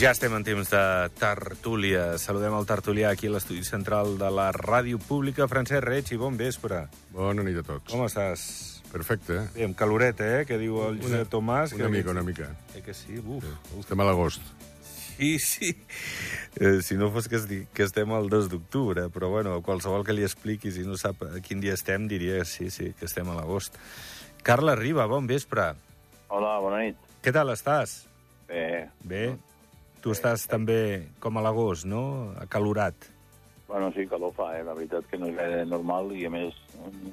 Ja estem en temps de tertúlia. Saludem el tertulià aquí a l'estudi central de la Ràdio Pública. Francesc Reig, i bon vespre. Bona nit a tots. Com estàs? Perfecte. Bé, amb caloreta, eh?, que diu el Josep Tomàs. Una que... mica, una mica. Eh que sí? Uf. uf. Estem a l'agost. Sí, sí. Eh, si no fos que, es que estem al 2 d'octubre, però bueno, qualsevol que li expliqui, si no sap a quin dia estem, diria que sí, sí, que estem a l'agost. Carla Riba, bon vespre. Hola, bona nit. Què tal estàs? Bé, Bé? Tu estàs també com a l'agost, no? Acalorat. bueno, sí, calor fa, eh? la veritat que no és gaire normal i, a més,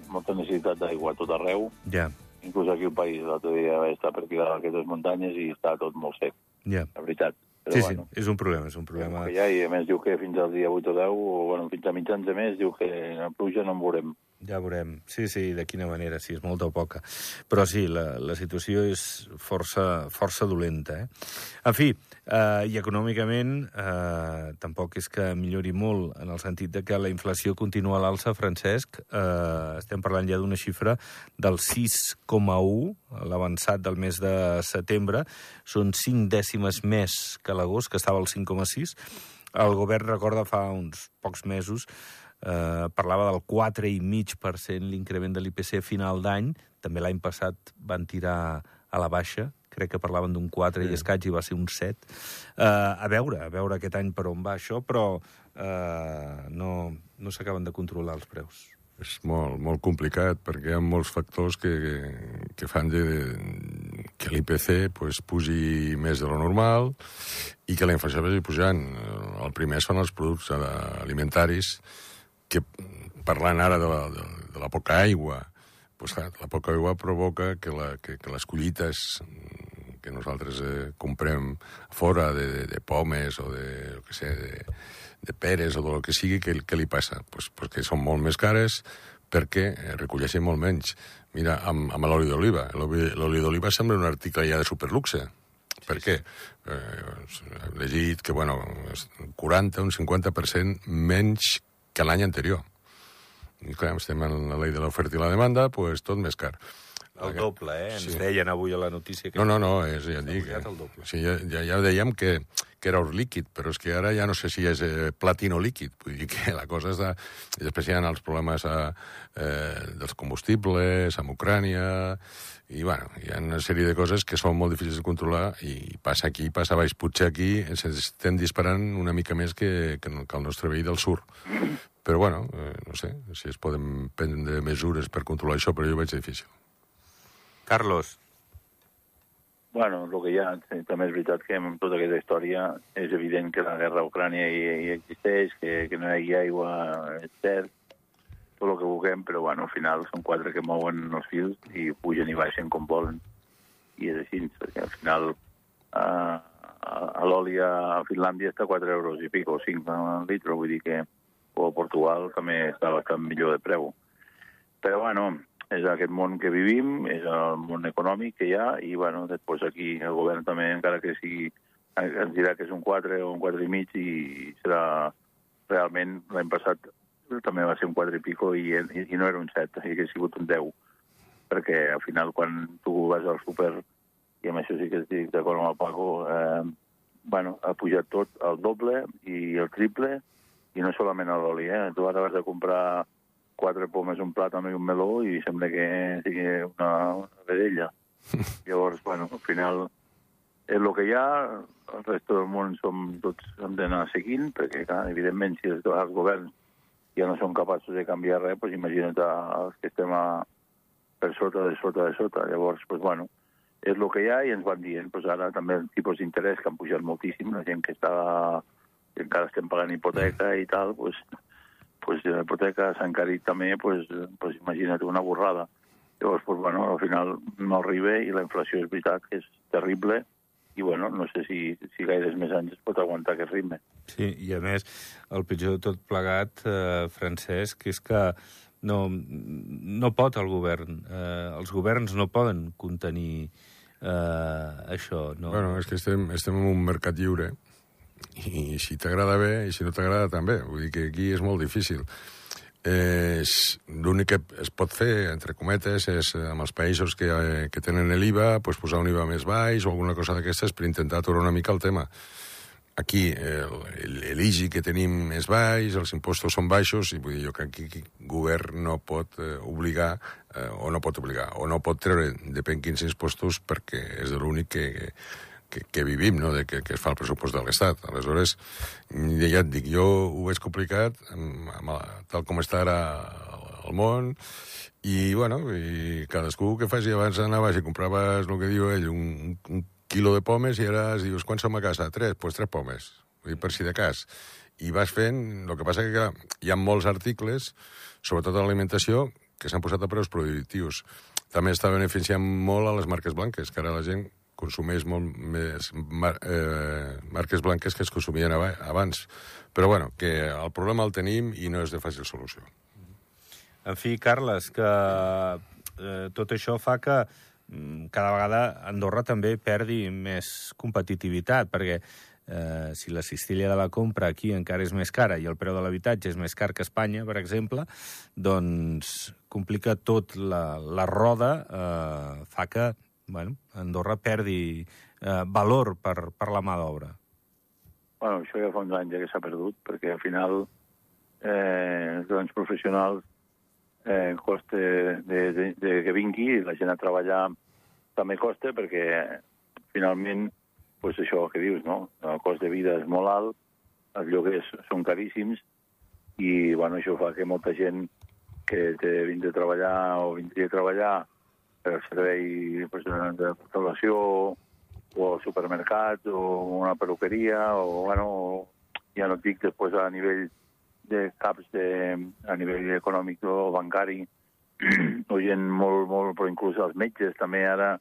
molta necessitat d'aigua a tot arreu. Ja, Inclús aquí al país, l'altre dia vaig estar per aquí a aquestes muntanyes i està tot molt sec, ja. la veritat. Però, Sí, bueno, sí, és un problema, és un problema. Ja, I a més diu que fins al dia 8 o 10, o bueno, fins a mitjans de mes, diu que la pluja no en veurem. Ja veurem. Sí, sí, de quina manera, si és molta o poca. Però sí, la, la situació és força, força dolenta. Eh? En fi, eh, i econòmicament eh, tampoc és que millori molt en el sentit de que la inflació continua a l'alça, Francesc. Eh, estem parlant ja d'una xifra del 6,1, l'avançat del mes de setembre. Són 5 dècimes més que l'agost, que estava al 5,6. El govern recorda fa uns pocs mesos eh, parlava del 4,5% l'increment de l'IPC a final d'any. També l'any passat van tirar a la baixa, crec que parlaven d'un 4 sí. i escaig i va ser un 7. Eh, a veure, a veure aquest any per on va això, però eh, no, no s'acaben de controlar els preus. És molt, molt complicat perquè hi ha molts factors que, que, que fan de, que l'IPC pues, pugi més de lo normal i que la inflació vagi pujant. El primer són els productes alimentaris que, parlant ara de la, de, de la poca aigua, pues, clar, la poca aigua provoca que, la, que, que les collites mm, que nosaltres eh, comprem fora de, de, de pomes o de, què sé, de, de peres o del que sigui, què, què li passa? Pues, pues que són molt més cares perquè eh, recolleixen molt menys. Mira, amb, amb l'oli d'oliva. L'oli d'oliva sembla un article ja de superluxe. Per què? Eh, he llegit que, bueno, és 40, un 50% menys que l'any anterior. I clar, estem en la llei de l'oferta i la demanda, pues tot més car. El doble, eh? Ens Sí. deien avui a la notícia que... No, no, no, és, ja et dic. Eh? el doble. Sí, ja, ja, ja dèiem que, que era or líquid, però és que ara ja no sé si és eh, platino líquid. Vull dir que la cosa està... I després hi ha els problemes a, eh, dels combustibles, amb Ucrània... I, bueno, hi ha una sèrie de coses que són molt difícils de controlar i passa aquí, passa baix. Potser aquí ens estem disparant una mica més que, que, que el nostre veí del sur. Però, bueno, eh, no sé si es poden prendre mesures per controlar això, però jo ho veig difícil. Carlos, Bueno, el que hi ha, també és veritat que amb tota aquesta història és evident que la guerra a Ucrània hi, hi existeix, que, que no hi hagi aigua, és cert, tot el que vulguem, però bueno, al final són quatre que mouen els fils i pugen i baixen com volen. I és així, perquè al final a, a, a l'oli a Finlàndia està 4 euros i pico, 5 al litre, vull dir que o a Portugal també està bastant millor de preu. Però, bueno, és aquest món que vivim, és el món econòmic que hi ha, i, bueno, després aquí el govern també, encara que sigui, ens dirà que és un 4 o un 4 i mig, i serà realment, l'any passat també va ser un 4 i pico, i, i, no era un 7, i hauria sigut un 10, perquè al final quan tu vas al súper, i amb això sí que estic d'acord amb el Paco, eh, bueno, ha pujat tot el doble i el triple, i no solament l'oli, eh? Tu ara vas a comprar quatre pomes, un plàtan i un meló i sembla que sigui una, una vedella. Llavors, bueno, al final és el que hi ha, el resta del món som tots hem d'anar seguint, perquè, clar, evidentment, si els, els governs ja no són capaços de canviar res, doncs imagina't els que estem a, per sota, de sota, de sota. Llavors, doncs, bueno, és el que hi ha i ens van dient. Doncs ara també els tipus d'interès que han pujat moltíssim, la gent que està que encara estem pagant hipoteca i tal, doncs, pues, la hipoteca s'ha encarit també, pues, pues imagina't una borrada. Llavors, pues, bueno, al final no arriba i la inflació és veritat que és terrible i, bueno, no sé si, si gaires més anys es pot aguantar aquest ritme. Sí, i a més, el pitjor de tot plegat, eh, Francesc, és que no, no pot el govern, eh, els governs no poden contenir eh, això. No? Bueno, és que estem, estem en un mercat lliure i si t'agrada bé i si no t'agrada també. Vull dir que aquí és molt difícil. Eh, L'únic que es pot fer, entre cometes, és eh, amb els països que, que tenen l'IVA pues, posar un IVA més baix o alguna cosa d'aquestes per intentar aturar una mica el tema. aquí eh, l'IGI que tenim és baix, els impostos són baixos, i vull dir jo que aquí el govern no pot eh, obligar, eh, o no pot obligar, o no pot treure, depèn quins impostos, perquè és l'únic que, que, que vivim, no? de que, que es fa el pressupost de l'Estat. Aleshores, ja et dic, jo ho veig complicat, amb, amb, tal com està ara el món, i, bueno, i cadascú que faci abans anaves i compraves el que diu ell, un, un quilo de pomes i ara dius, quan som a casa? Tres? Doncs pues tres pomes, dir, per si de cas. I vas fent, el que passa que hi ha molts articles, sobretot a l'alimentació, que s'han posat a preus prohibitius. També està beneficiant molt a les marques blanques, que ara la gent consumeix molt més mar eh, marques blanques que es consumien abans. Però bueno, que el problema el tenim i no és de fàcil solució. En fi, Carles, que eh, tot això fa que mm, cada vegada Andorra també perdi més competitivitat, perquè eh, si la cistella de la compra aquí encara és més cara i el preu de l'habitatge és més car que Espanya, per exemple, doncs complica tot la, la roda, eh, fa que bueno, Andorra perdi eh, valor per, per la mà d'obra. Bueno, això ja fa uns anys ja que s'ha perdut, perquè al final eh, els grans professionals eh, costa de, de, de que vingui, la gent a treballar també costa perquè finalment, pues això que dius, no? El cost de vida és molt alt, els lloguers són caríssims i bueno, això fa que molta gent que té vindre a treballar o vindria a treballar per servei pues, de restauració o al supermercat o una perruqueria o, bueno, ja no et dic després a nivell de caps de, a nivell econòmic o bancari, o gent molt, molt, però inclús els metges també ara,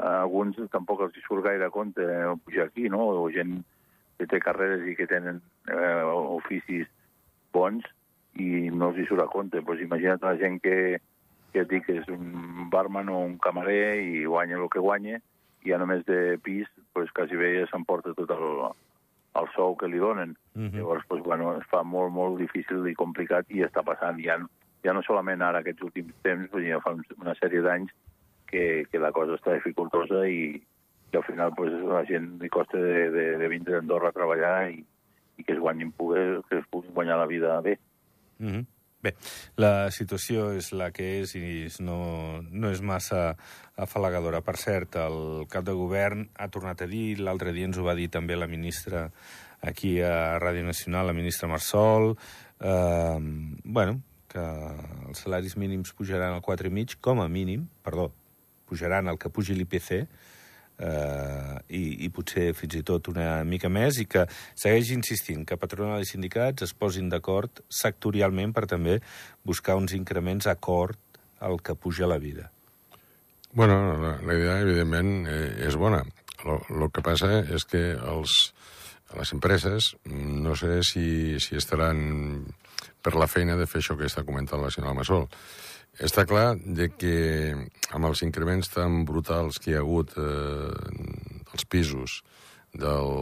alguns tampoc els surt gaire a compte pujar aquí, no? O gent que té carreres i que tenen eh, oficis bons i no els surt a compte. Pues imagina't la gent que, que et dic que és un barman o un camarer i guanya el que guanya i a només de pis pues, quasi bé ja s'emporta tot el, el sou que li donen. Uh mhm. -huh. Llavors, pues, bueno, es fa molt, molt difícil i complicat i està passant. Ja, ja no solament ara, aquests últims temps, pues, ja fa una sèrie d'anys que, que la cosa està dificultosa i, i al final pues, a la gent li costa de, de, de vindre a Andorra a treballar i, i que es guanyin poder, que es puguin guanyar la vida bé. Mm -hmm. Bé, la situació és la que és i no, no és massa afalagadora. Per cert, el cap de govern ha tornat a dir, l'altre dia ens ho va dir també la ministra aquí a Ràdio Nacional, la ministra Marsol, eh, bueno, que els salaris mínims pujaran al 4,5, com a mínim, perdó, pujaran el que pugi l'IPC, eh, i, i potser fins i tot una mica més, i que segueix insistint que patronal i sindicats es posin d'acord sectorialment per també buscar uns increments acord al que puja la vida. Bueno, la, la idea, evidentment, eh, és bona. El que passa és que els, les empreses no sé si, si estaran per la feina de fer això que està comentant la senyora Massol. Està clar de que amb els increments tan brutals que hi ha hagut eh, dels pisos, del,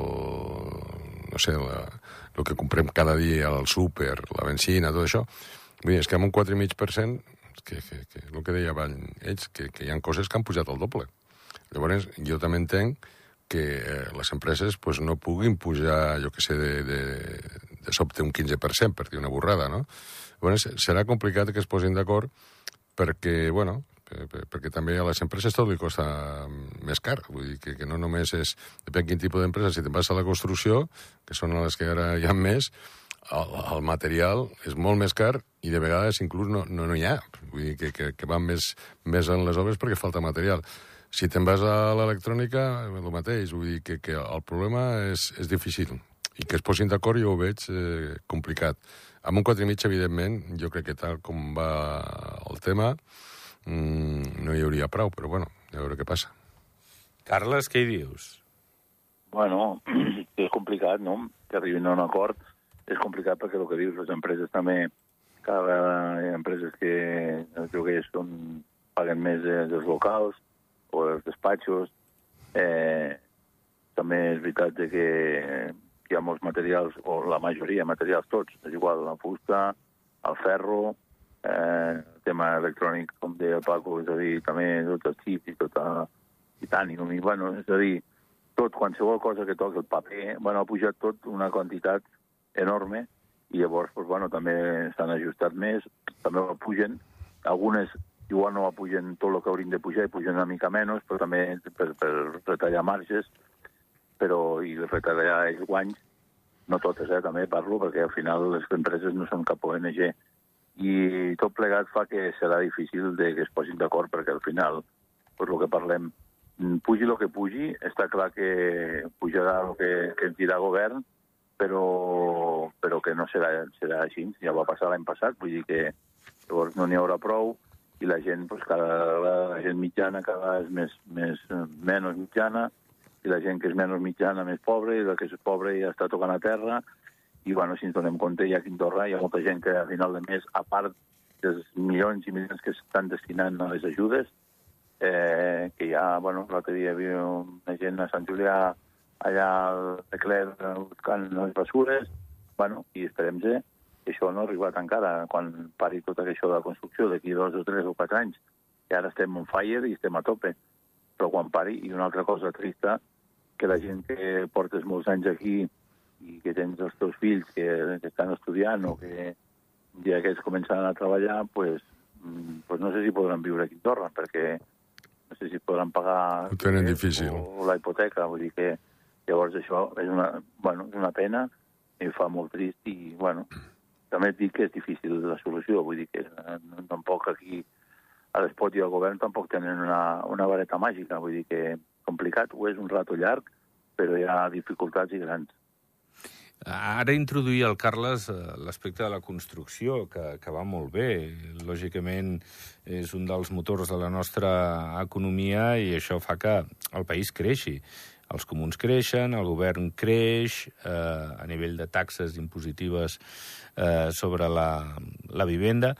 no sé, la, el que comprem cada dia al súper, la benzina, tot això, vull dir, és que amb un 4,5%, que, que, que el que deia abans ells, que, que hi ha coses que han pujat al doble. Llavors, jo també entenc que eh, les empreses pues, no puguin pujar, jo que sé, de, de, de sobte un 15%, per dir una borrada, no? Llavors, serà complicat que es posin d'acord perquè, bueno, perquè també a les empreses tot li costa més car. Vull dir que, que no només és... Depèn quin tipus d'empresa. Si te'n vas a la construcció, que són les que ara hi ha més, el, el material és molt més car i de vegades inclús no, no, no hi ha. Vull dir que, que, que van més, més en les obres perquè falta material. Si te'n vas a l'electrònica, el mateix. Vull dir que, que el problema és, és difícil i que es posin d'acord jo ho veig eh, complicat. Amb un 4,5, evidentment, jo crec que tal com va el tema, mmm, no hi hauria prou, però bueno, a veure què passa. Carles, què hi dius? Bueno, és complicat, no?, que arribin a un acord. És complicat perquè el que dius, les empreses també, cada vegada hi ha empreses que els lloguers són, paguen més dels locals o els despatxos. Eh, també és veritat que hi ha molts materials, o la majoria, materials tots, és igual, la fusta, el ferro, eh, el tema electrònic, com deia el Paco, és a dir, també tots els xips i tot el titanium, i bueno, és a dir, tot, qualsevol cosa que toqui el paper, bueno, ha pujat tot una quantitat enorme i llavors, pues, bueno, també s'han ajustat més, també ho pugen, algunes igual no pugen tot el que haurien de pujar i pugen una mica menys, però també per, per retallar marges però i retallar els guanys, no totes, eh, també parlo, perquè al final les empreses no són cap ONG, i tot plegat fa que serà difícil de que es posin d'acord, perquè al final, per el que parlem, pugi el que pugi, està clar que pujarà el que, que ens dirà govern, però, però que no serà, serà així. Ja va passar l'any passat, vull dir que llavors no n'hi haurà prou, i la gent, doncs, cada, la gent mitjana cada vegada és més, més, menys mitjana, i la gent que és menys mitjana més pobra, i la que és pobra ja està tocant a terra, i bueno, si ens donem compte, hi ha Quintorra, hi ha molta gent que a final de mes, a part dels milions i milions que estan destinant a les ajudes, eh, que ja, bueno, l'altre dia hi havia una gent a Sant Julià allà al Lecler buscant les bessures, bueno, i esperem que això no ha arribat encara quan pari tot això de la construcció d'aquí dos o tres o quatre anys, i ara estem on fire i estem a tope. Però quan pari, i una altra cosa trista, que la gent que portes molts anys aquí i que tens els teus fills que, que estan estudiant o que ja que ells començaran a treballar, pues, pues no sé si podran viure aquí a Torra, perquè no sé si podran pagar Ho tenen difícil. o, la hipoteca. Vull dir que llavors això és una, bueno, és una pena, i fa molt trist i, bueno, també et dic que és difícil la solució, vull dir que eh, tampoc aquí a l'espot i al govern tampoc tenen una, una vareta màgica, vull dir que complicat, ho és un rato llarg, però hi ha dificultats i grans. Ara introduir el Carles eh, l'aspecte de la construcció, que, que va molt bé. Lògicament és un dels motors de la nostra economia i això fa que el país creixi. Els comuns creixen, el govern creix, eh, a nivell de taxes impositives eh, sobre la, la vivenda,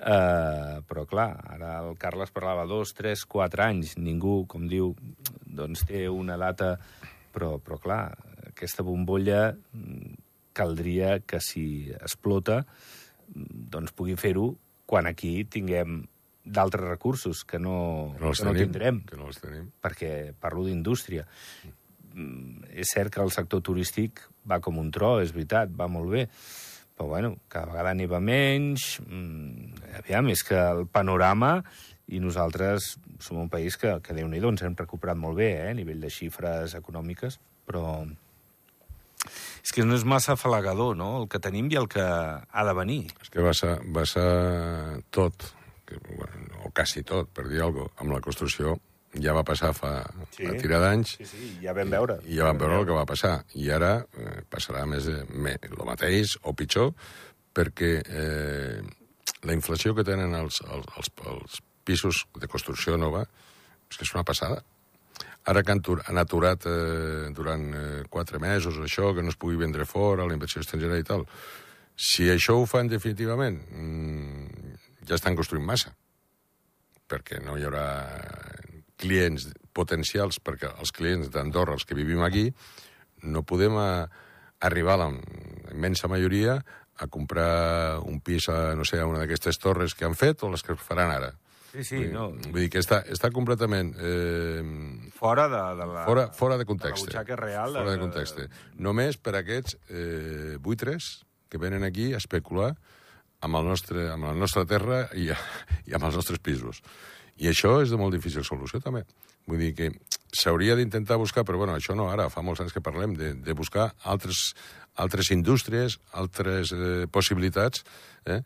eh, però clar, ara el Carles parlava dos, tres, quatre anys, ningú, com diu, doncs té una data, però, però clar, aquesta bombolla mm, caldria que si explota mm, doncs pugui fer-ho quan aquí tinguem d'altres recursos que no, Que no que no tenim, tindrem, que no els tenim. perquè parlo d'indústria. Mm, És cert que el sector turístic va com un tro, és veritat, va molt bé, però bueno, cada vegada n'hi va menys, mm, aviam, és que el panorama i nosaltres som un país que, que Déu-n'hi-do, ens hem recuperat molt bé eh, a nivell de xifres econòmiques, però és que no és massa afalagador, no?, el que tenim i el que ha de venir. És que va ser, va ser tot, que, bueno, o quasi tot, per dir alguna cosa, amb la construcció ja va passar fa Sí. una tira d'anys Sí, sí, ja vam veure. i ja vam veure el que va passar. I ara eh, passarà més de, me, el mateix o pitjor perquè eh, la inflació que tenen els, els, els, els pisos de construcció nova és que és una passada. Ara que han, han aturat eh, durant eh, quatre mesos això, que no es pugui vendre fora, la inversió estrangera i tal, si això ho fan definitivament, mm, ja estan construint massa perquè no hi haurà clients potencials, perquè els clients d'Andorra, els que vivim aquí, no podem a, arribar a la immensa majoria a comprar un pis a, no sé, a una d'aquestes torres que han fet o les que faran ara. Sí, sí, no, Vull dir que està, està completament eh, fora de, de la... fora, fora de de la context. butxaca real. Fora de context. Només per aquests eh, buitres que venen aquí a especular amb, el nostre, amb la nostra terra i, i amb els nostres pisos. I això és de molt difícil solució, també. Vull dir que s'hauria d'intentar buscar, però bueno, això no ara, fa molts anys que parlem, de, de buscar altres, altres indústries, altres eh, possibilitats eh,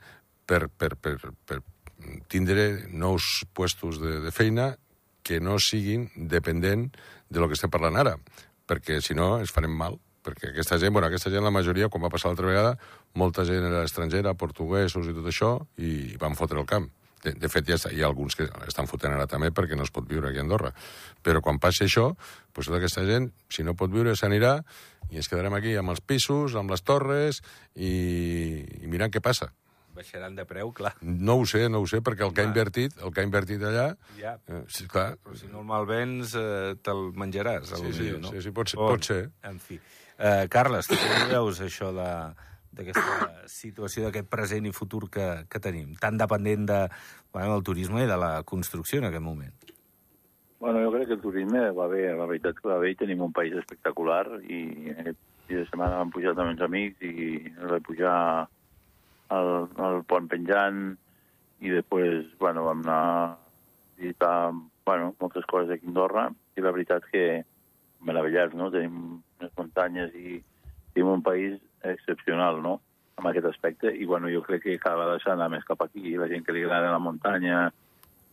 per, per, per, per tindre nous puestos de, de feina que no siguin dependent de lo que estem parlant ara, perquè si no ens farem mal, perquè aquesta gent, bueno, aquesta gent, la majoria, quan va passar l'altra vegada, molta gent era estrangera, portuguesos i tot això, i van fotre el camp. De, de fet, ja hi ha alguns que estan fotent ara també perquè no es pot viure aquí a Andorra. Però quan passi això, doncs tota aquesta gent, si no pot viure, s'anirà i ens quedarem aquí amb els pisos, amb les torres i, i mirant què passa. Baixaran de preu, clar. No ho sé, no ho sé, perquè el que ha invertit, el que ha invertit allà... Ja. Eh, sí, clar, Però si no el malvens, eh, te'l menjaràs, Sí, sí, millor, no? sí, sí, pot ser- Bon, pot ser. En fi. Eh, Carles, tu com veus això de d'aquesta situació, d'aquest present i futur que, que tenim, tan dependent de, bueno, del turisme i de la construcció en aquest moment? Bueno, jo crec que el turisme va bé, la veritat que va bé tenim un país espectacular i aquest dia de setmana vam pujar amb uns amics i vam pujar al, al pont penjant i després, bueno, vam anar a visitar, bueno, moltes coses aquí a Andorra i la veritat que meravellats, no? Tenim unes muntanyes i tenim un país excepcional, no?, en aquest aspecte. I, bueno, jo crec que cada vegada s'ha d'anar més cap aquí. La gent que li agrada la muntanya,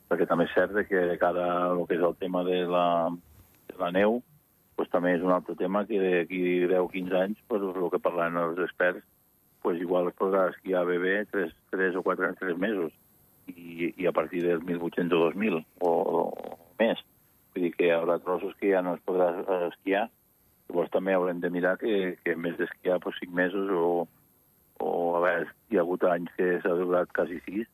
perquè també és cert que de cara al que és el tema de la, de la neu, pues, també és un altre tema que d'aquí 10 o 15 anys, pues, el que parlen els experts, pues, igual es podrà esquiar bebè 3, 3 o 4 3 mesos i, i a partir del 1800 o 2000 o, o més. Vull dir que hi haurà trossos que ja no es podrà esquiar. Llavors també haurem de mirar que, que més d'esquiar pues, 5 mesos o, o a veure, hi ha hagut anys que s'ha durat quasi 6,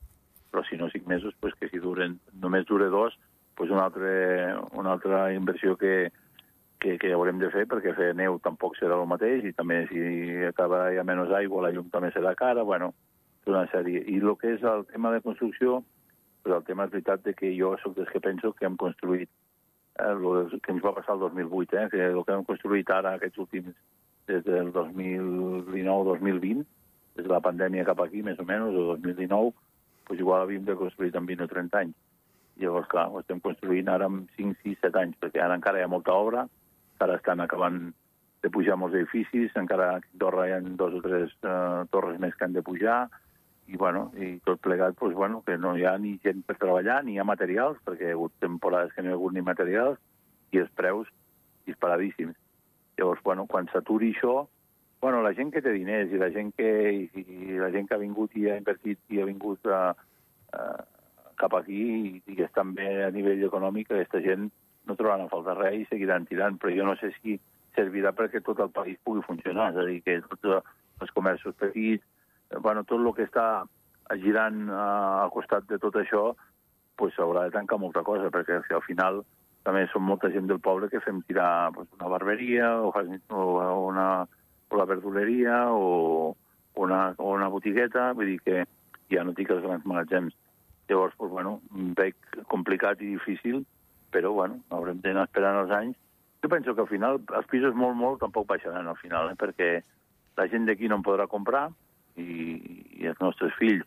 però si no 5 mesos, pues, que si duren, només dure dos, pues una, altra, una altra inversió que, que, que haurem de fer, perquè fer neu tampoc serà el mateix, i també si acaba hi ha menys aigua, la llum també serà cara, bueno, una sèrie. I el que és el tema de construcció, pues el tema és veritat de que jo sóc dels que penso que hem construït el que ens va passar el 2008, eh, que el que hem construït ara aquests últims, des del 2019-2020, des de la pandèmia cap aquí, més o menys, o 2019, pues igual havíem de construir en 20 o 30 anys. Llavors, clar, ho estem construint ara en 5, 6, 7 anys, perquè ara encara hi ha molta obra, encara estan acabant de pujar molts edificis, encara a Andorra hi ha dos o tres eh, torres més que han de pujar, i, bueno, i tot plegat, pues, bueno, que no hi ha ni gent per treballar, ni hi ha materials, perquè hi ha hagut temporades que no hi ha hagut ni materials, i els preus disparadíssims. Llavors, bueno, quan s'aturi això, bueno, la gent que té diners i la gent que, i, i la gent que ha vingut i ha invertit i ha vingut a, a, cap aquí i, i que estan bé a nivell econòmic, aquesta gent no trobaran a faltar res i seguiran tirant, però jo no sé si servirà perquè tot el país pugui funcionar, és a dir, que tots els comerços petits, bueno, tot el que està girant uh, al costat de tot això, pues s'haurà de tancar molta cosa, perquè al final també som molta gent del poble que fem tirar pues, una barberia o, o una, o la verduleria o una, o una botigueta, vull dir que ja no dic els grans magatzems. Llavors, pues, bueno, veig complicat i difícil, però bueno, haurem d'anar esperant els anys. Jo penso que al final els pisos molt, molt tampoc baixaran al final, eh? perquè la gent d'aquí no en podrà comprar i, i els nostres fills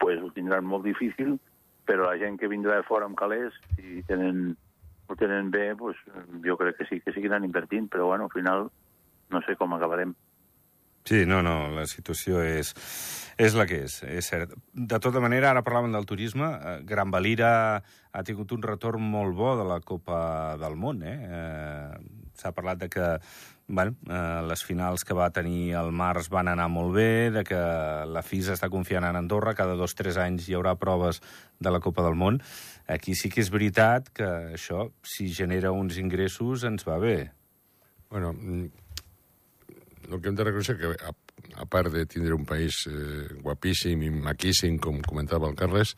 pues, ho tindran molt difícil, però la gent que vindrà de fora amb calés, si tenen, ho tenen bé, pues, jo crec que sí que seguiran invertint, però bueno, al final no sé com acabarem. Sí, no, no, la situació és, és la que és, és cert. De tota manera, ara parlàvem del turisme. Eh, Gran Valira ha tingut un retorn molt bo de la Copa del Món. Eh? eh S'ha parlat de que bueno, eh, les finals que va tenir el març van anar molt bé, de que la FISA està confiant en Andorra, cada dos o tres anys hi haurà proves de la Copa del Món. Aquí sí que és veritat que això, si genera uns ingressos, ens va bé. Bueno, el que hem de reconèixer que, a, a part de tindre un país eh, guapíssim i maquíssim, com comentava el Carles,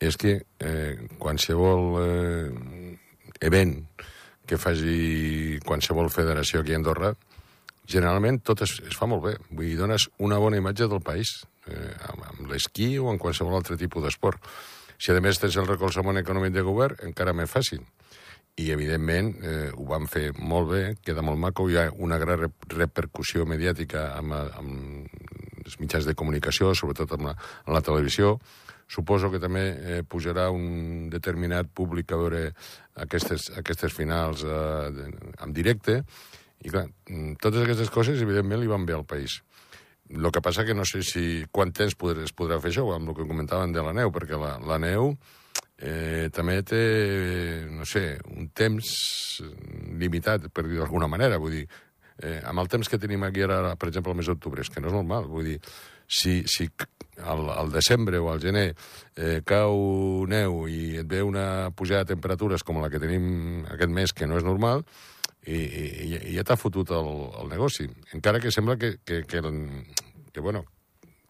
és que eh, qualsevol eh, event que faci qualsevol federació aquí a Andorra, generalment tot es, es fa molt bé. Vull dir, dones una bona imatge del país, eh, amb, amb l'esquí o en qualsevol altre tipus d'esport. Si a més tens el recolzament econòmic de govern, encara més fàcil i evidentment eh, ho van fer molt bé, queda molt maco, hi ha una gran repercussió mediàtica amb, amb els mitjans de comunicació, sobretot amb la, amb la televisió. Suposo que també eh, pujarà un determinat públic a veure aquestes, aquestes finals eh, en directe, i clar, mm, totes aquestes coses, evidentment, li van bé al país. El que passa que no sé si quant temps podrà, es podrà fer això, amb el que comentaven de la neu, perquè la, la neu eh, també té, no sé, un temps limitat, per dir d'alguna manera. Vull dir, eh, amb el temps que tenim aquí ara, per exemple, el mes d'octubre, és que no és normal. Vull dir, si, si al, al desembre o al gener eh, cau neu i et ve una pujada de temperatures com la que tenim aquest mes, que no és normal, i, i, i ja t'ha fotut el, el negoci. Encara que sembla que, que, que, que, bueno,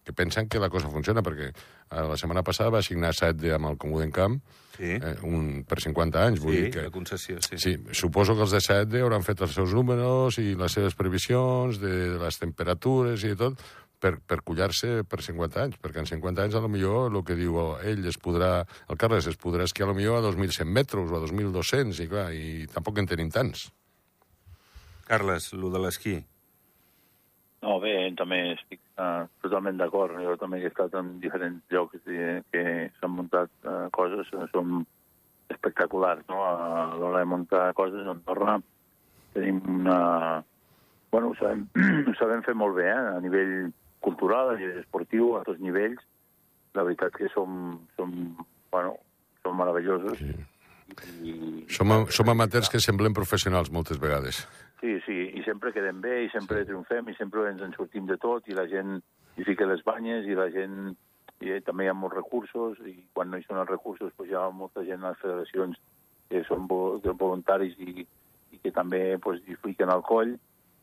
que pensen que la cosa funciona, perquè eh, la setmana passada va signar set amb el Comú d'Encamp sí. eh, un, per 50 anys. Vull sí, dir que, la concessió, sí. sí. Suposo que els de set hauran fet els seus números i les seves previsions de, de les temperatures i tot, per, per collar-se per 50 anys, perquè en 50 anys, a lo millor, el que diu ell, es podrà, el Carles, es podrà esquiar a lo millor a 2.100 metres o a 2.200, i clar, i tampoc en tenim tants. Carles, lo de l'esquí. No, bé, també estic uh, totalment d'acord. Jo també he estat en diferents llocs que, que s'han muntat uh, coses, són espectaculars, no? A l'hora de muntar coses a Andorra tenim una... Bueno, ho sabem, ho sabem fer molt bé, eh? A nivell cultural, a nivell esportiu, a tots nivells. La veritat que som, som, bueno, som meravellosos. Sí. I, Som, som amateurs que semblem professionals moltes vegades. Sí, sí, i sempre quedem bé, i sempre sí. triomfem, i sempre ens en sortim de tot, i la gent hi fica les banyes, i la gent... I també hi ha molts recursos, i quan no hi són els recursos, pues hi ha molta gent a les federacions que són voluntaris i, i que també pues, hi fiquen al coll,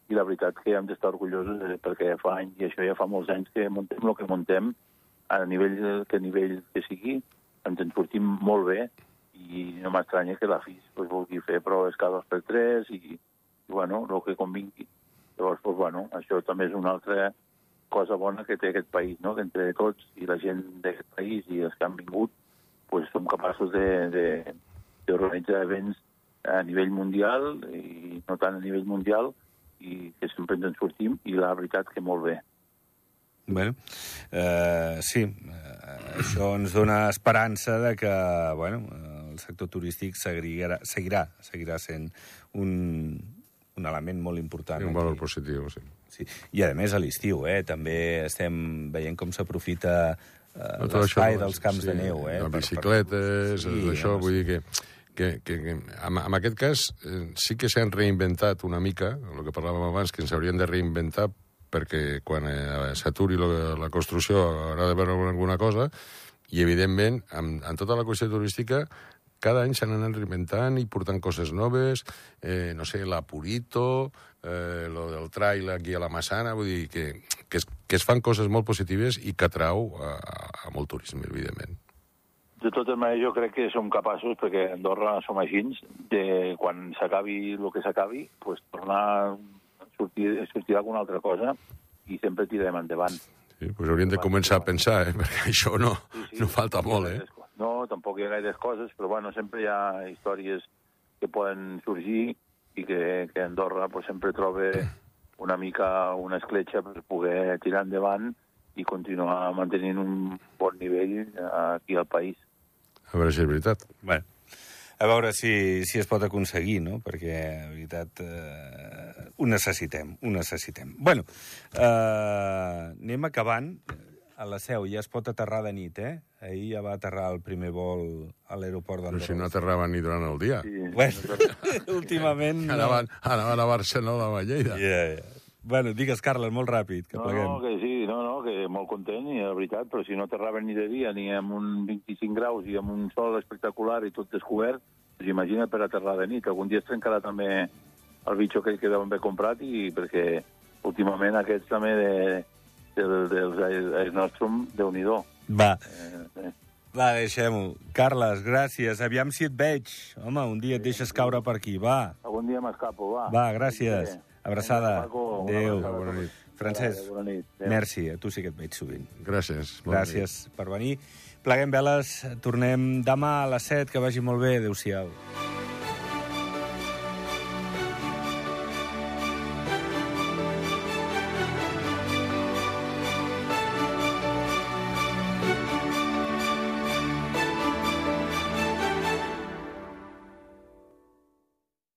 i la veritat que hem d'estar orgullosos eh, perquè fa anys, i això ja fa molts anys que muntem el que muntem, a nivell que nivell que sigui, ens en sortim molt bé, i no m'estranya que la FIS pues, vulgui fer proves cada dos per tres, i, i bueno, el que convingui. Llavors, pues, bueno, això també és una altra cosa bona que té aquest país, no? que entre tots i la gent d'aquest país i els que han vingut pues, som capaços d'organitzar events a nivell mundial i no tant a nivell mundial i que sempre ens en sortim i la veritat que molt bé. Bueno, eh, sí, eh, això ens dona esperança de que, bueno, el sector turístic seguirà, seguirà, seguirà sent un, un element molt important. Un valor aquí. positiu, sí. Sí. I, a més, a l'estiu, eh? també estem veient com s'aprofita eh, l'espai dels camps sí, de neu. Eh? Les per- per- bicicletes, Sí, això, vull dir que, que, que, en, en aquest cas eh, sí que s'han reinventat una mica, el que parlàvem abans, que ens haurien de reinventar perquè quan eh, s'aturi la, la construcció haurà de veure alguna cosa, i evidentment, amb, amb tota la qüestió turística, cada any s'han anat reinventant i portant coses noves, eh, no sé, la Purito, eh, lo del trail aquí a la Massana, vull dir que, que, es, que es fan coses molt positives i que atrau a, a molt turisme, evidentment. De totes maneres, jo crec que som capaços, perquè a Andorra som així, de quan s'acabi el que s'acabi, pues, tornar a sortir, sortir alguna altra cosa i sempre tirarem endavant. Sí, pues hauríem de començar a pensar, eh? perquè això no, no falta molt, eh? No, tampoc hi ha gaires coses, però bueno, sempre hi ha històries que poden sorgir i que, que Andorra pues, sempre troba una mica una escletxa per poder tirar endavant i continuar mantenint un bon nivell aquí al país. A veure si és veritat. Bueno, a veure si, si es pot aconseguir, no? Perquè, en veritat, eh, ho necessitem, ho necessitem. Bueno, eh, anem acabant. A la seu ja es pot aterrar de nit, eh? Ahir ja va aterrar el primer vol a l'aeroport Però d'Andorra. si no aterraven ni durant el dia. Sí, Bueno, últimament... no. Anaven, anaven a Barcelona o a Lleida. Yeah, yeah. Bueno, digues, Carles, molt ràpid, que No, pleguem. no, que sí, no, no, que molt content, i la veritat, però si no aterraven ni de dia, ni amb un 25 graus i amb un sol espectacular i tot descobert, doncs imagina't per aterrar de nit. Algun dia es trencarà també el bitxo aquell que deuen haver comprat i perquè últimament aquests també de, de, de, dels Nostrum, déu-n'hi-do. Va, Eh, eh. va, deixem-ho. Carles, gràcies. Aviam si et veig. Home, un dia et deixes caure per aquí. Va, Algun dia m'escapo, va. va, gràcies. Abraçada. Una Adéu. Francesc, Bona nit. Adéu. merci. A tu sí que et veig sovint. Gràcies. Bona nit. Gràcies per venir. Pleguem veles. Tornem demà a les 7. Que vagi molt bé. Adéu-siau.